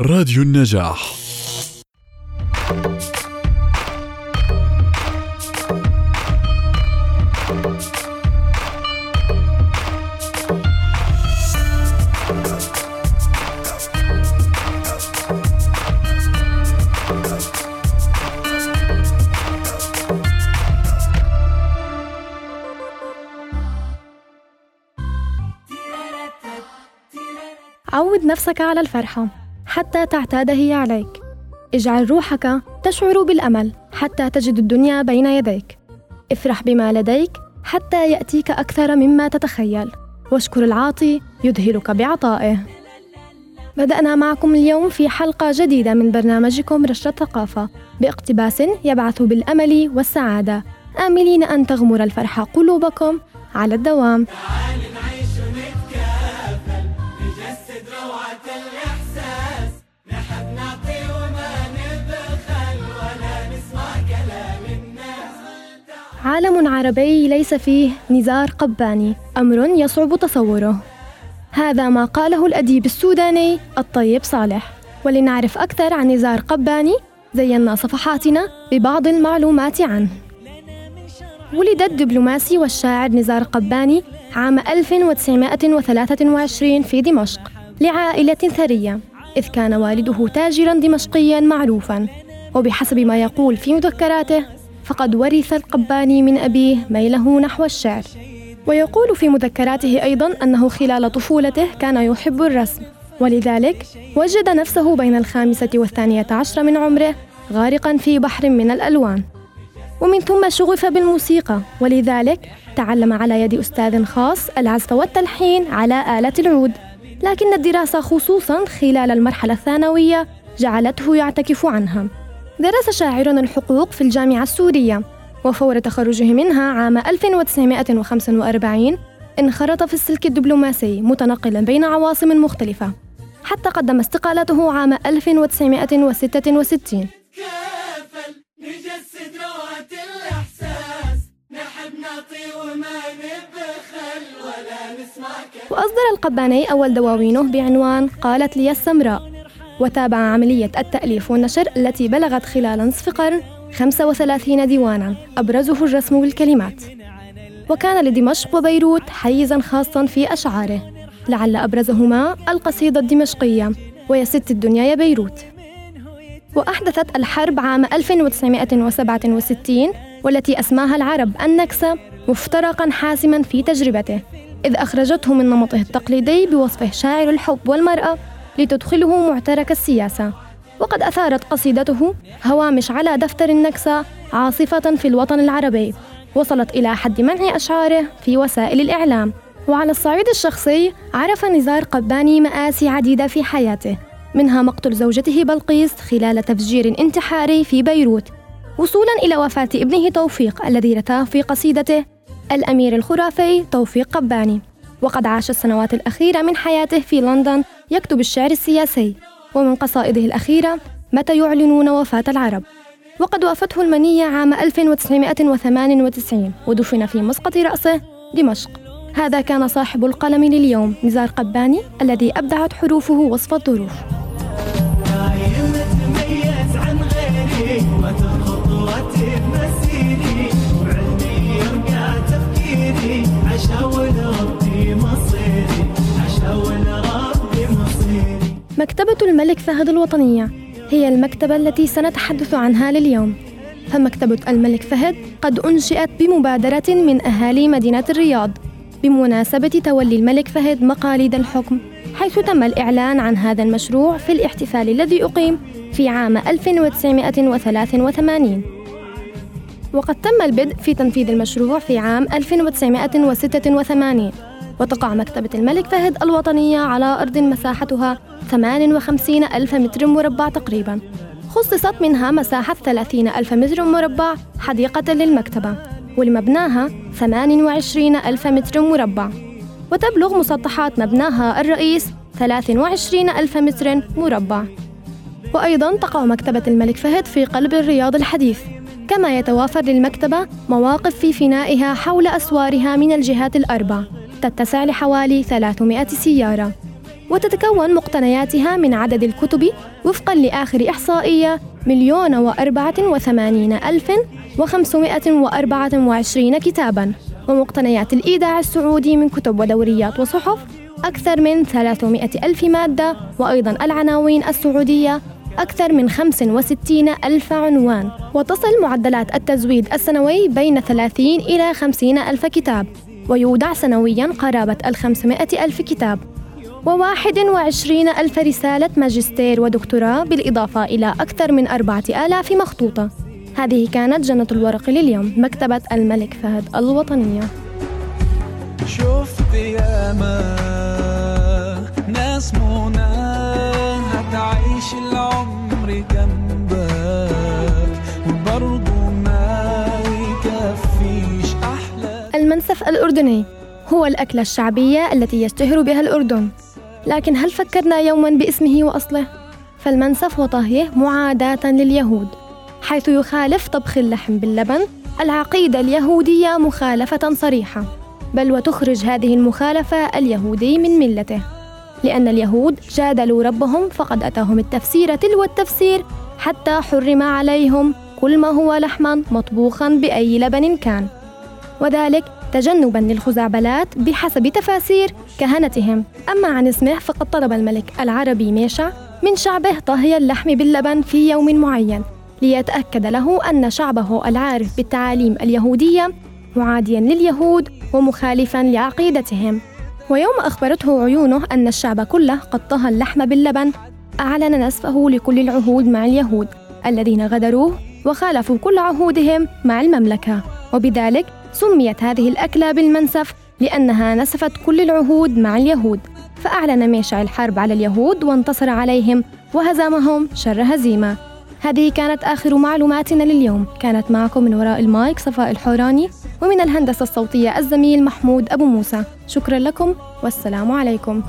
راديو النجاح. عود نفسك على الفرحة. حتى تعتاد هي عليك. اجعل روحك تشعر بالأمل حتى تجد الدنيا بين يديك. افرح بما لديك حتى يأتيك أكثر مما تتخيل. واشكر العاطي يذهلك بعطائه. بدأنا معكم اليوم في حلقة جديدة من برنامجكم رشة ثقافة. باقتباس يبعث بالأمل والسعادة. آملين أن تغمر الفرحة قلوبكم على الدوام. عالم عربي ليس فيه نزار قباني. أمر يصعب تصوره. هذا ما قاله الأديب السوداني الطيب صالح. ولنعرف أكثر عن نزار قباني زينا صفحاتنا ببعض المعلومات عنه. ولد الدبلوماسي والشاعر نزار قباني عام 1923 في دمشق لعائلة ثرية إذ كان والده تاجرا دمشقيا معروفا. وبحسب ما يقول في مذكراته فقد ورث القباني من أبيه ميله نحو الشعر. ويقول في مذكراته أيضا أنه خلال طفولته كان يحب الرسم. ولذلك وجد نفسه بين الخامسة والثانية عشر من عمره غارقا في بحر من الألوان. ومن ثم شغف بالموسيقى. ولذلك تعلم على يد أستاذ خاص العزف والتلحين على آلة العود. لكن الدراسة خصوصا خلال المرحلة الثانوية جعلته يعتكف عنها. درس شاعر الحقوق في الجامعة السورية وفور تخرجه منها عام 1945 انخرط في السلك الدبلوماسي متنقلا بين عواصم مختلفة حتى قدم استقالته عام 1966 كافل نجسد روعة الإحساس؟ نحب نعطي وما نبخل ولا نسمع وأصدر القباني أول دواوينه بعنوان قالت لي السمراء. وتابع عملية التأليف والنشر التي بلغت خلال نصف قرن 35 ديوانا أبرزه الرسم والكلمات وكان لدمشق وبيروت حيزا خاصا في أشعاره. لعل أبرزهما القصيدة الدمشقية ويا ست الدنيا يا بيروت. وأحدثت الحرب عام 1967 والتي أسماها العرب النكسة مفترقا حاسما في تجربته إذ أخرجته من نمطه التقليدي بوصفه شاعر الحب والمرأة لتدخله معترك السياسة. وقد أثارت قصيدته هوامش على دفتر النكسة عاصفة في الوطن العربي. وصلت إلى حد منع أشعاره في وسائل الإعلام. وعلى الصعيد الشخصي عرف نزار قباني مآسي عديدة في حياته. منها مقتل زوجته بلقيس خلال تفجير انتحاري في بيروت. وصولا إلى وفاة ابنه توفيق الذي رثاه في قصيدته الأمير الخرافي توفيق قباني. وقد عاش السنوات الأخيرة من حياته في لندن يكتب الشعر السياسي. ومن قصائده الأخيرة متى يعلنون وفاة العرب؟ وقد وافته المنية عام 1998 ودفن في مسقط رأسه دمشق. هذا كان صاحب القلم لليوم نزار قباني الذي أبدعت حروفه وصف الظروف. عن غيري مكتبة الملك فهد الوطنية. هي المكتبة التي سنتحدث عنها لليوم. فمكتبة الملك فهد قد أنشئت بمبادرة من أهالي مدينة الرياض بمناسبة تولي الملك فهد مقاليد الحكم حيث تم الإعلان عن هذا المشروع في الاحتفال الذي أقيم في عام 1983 وقد تم البدء في تنفيذ المشروع في عام 1986 وتقع مكتبة الملك فهد الوطنية على أرض مساحتها 58 ألف متر مربع تقريبا. خصصت منها مساحة 30 ألف متر مربع حديقة للمكتبة ولمبناها 28 ألف متر مربع. وتبلغ مسطحات مبناها الرئيس 23 ألف متر مربع. وأيضا تقع مكتبة الملك فهد في قلب الرياض الحديث. كما يتوافر للمكتبة مواقف في فنائها حول أسوارها من الجهات الأربع. تتسع لحوالي 300 سيارة. وتتكون مقتنياتها من عدد الكتب وفقا لآخر إحصائية مليون وأربعة وثمانين ألف وخمسمائة وأربعة وعشرين كتاباً. ومقتنيات الإيداع السعودي من كتب ودوريات وصحف أكثر من 300 ألف مادة وأيضا العناوين السعودية أكثر من 65 ألف عنوان. وتصل معدلات التزويد السنوي بين 30 إلى 50 ألف كتاب. ويودع سنويا قرابة ال 500 ألف كتاب. وواحد وعشرين ألف رسالة ماجستير ودكتوراه بالإضافة إلى أكثر من أربعة آلاف مخطوطة. هذه كانت جنة الورق لليوم مكتبة الملك فهد الوطنية. شفت ياما ناس منى هتعيش العمر جنبك المنسف الأردني. هو الأكلة الشعبية التي يشتهر بها الأردن. لكن هل فكرنا يوما باسمه وأصله؟ فالمنسف وطهيه معاداة لليهود حيث يخالف طبخ اللحم باللبن العقيدة اليهودية مخالفة صريحة. بل وتخرج هذه المخالفة اليهودي من ملته. لأن اليهود جادلوا ربهم فقد أتاهم التفسير تلو التفسير حتى حرم عليهم كل ما هو لحما مطبوخا بأي لبن كان. وذلك تجنبا للخزعبلات بحسب تفاسير كهنتهم. أما عن اسمه فقد طلب الملك العربي ميشع من شعبه طهي اللحم باللبن في يوم معين ليتأكد له أن شعبه العارف بالتعاليم اليهودية معاديا لليهود ومخالفا لعقيدتهم. ويوم أخبرته عيونه أن الشعب كله قد طهى اللحم باللبن أعلن نسفه لكل العهود مع اليهود الذين غدروه وخالفوا كل عهودهم مع المملكة. وبذلك سميت هذه الأكلة بالمنسف لأنها نسفت كل العهود مع اليهود فأعلن ميشع الحرب على اليهود وانتصر عليهم وهزمهم شر هزيمة. هذه كانت آخر معلوماتنا لليوم. كانت معكم من وراء المايك صفاء الحوراني ومن الهندسة الصوتية الزميل محمود أبو موسى. شكرا لكم والسلام عليكم.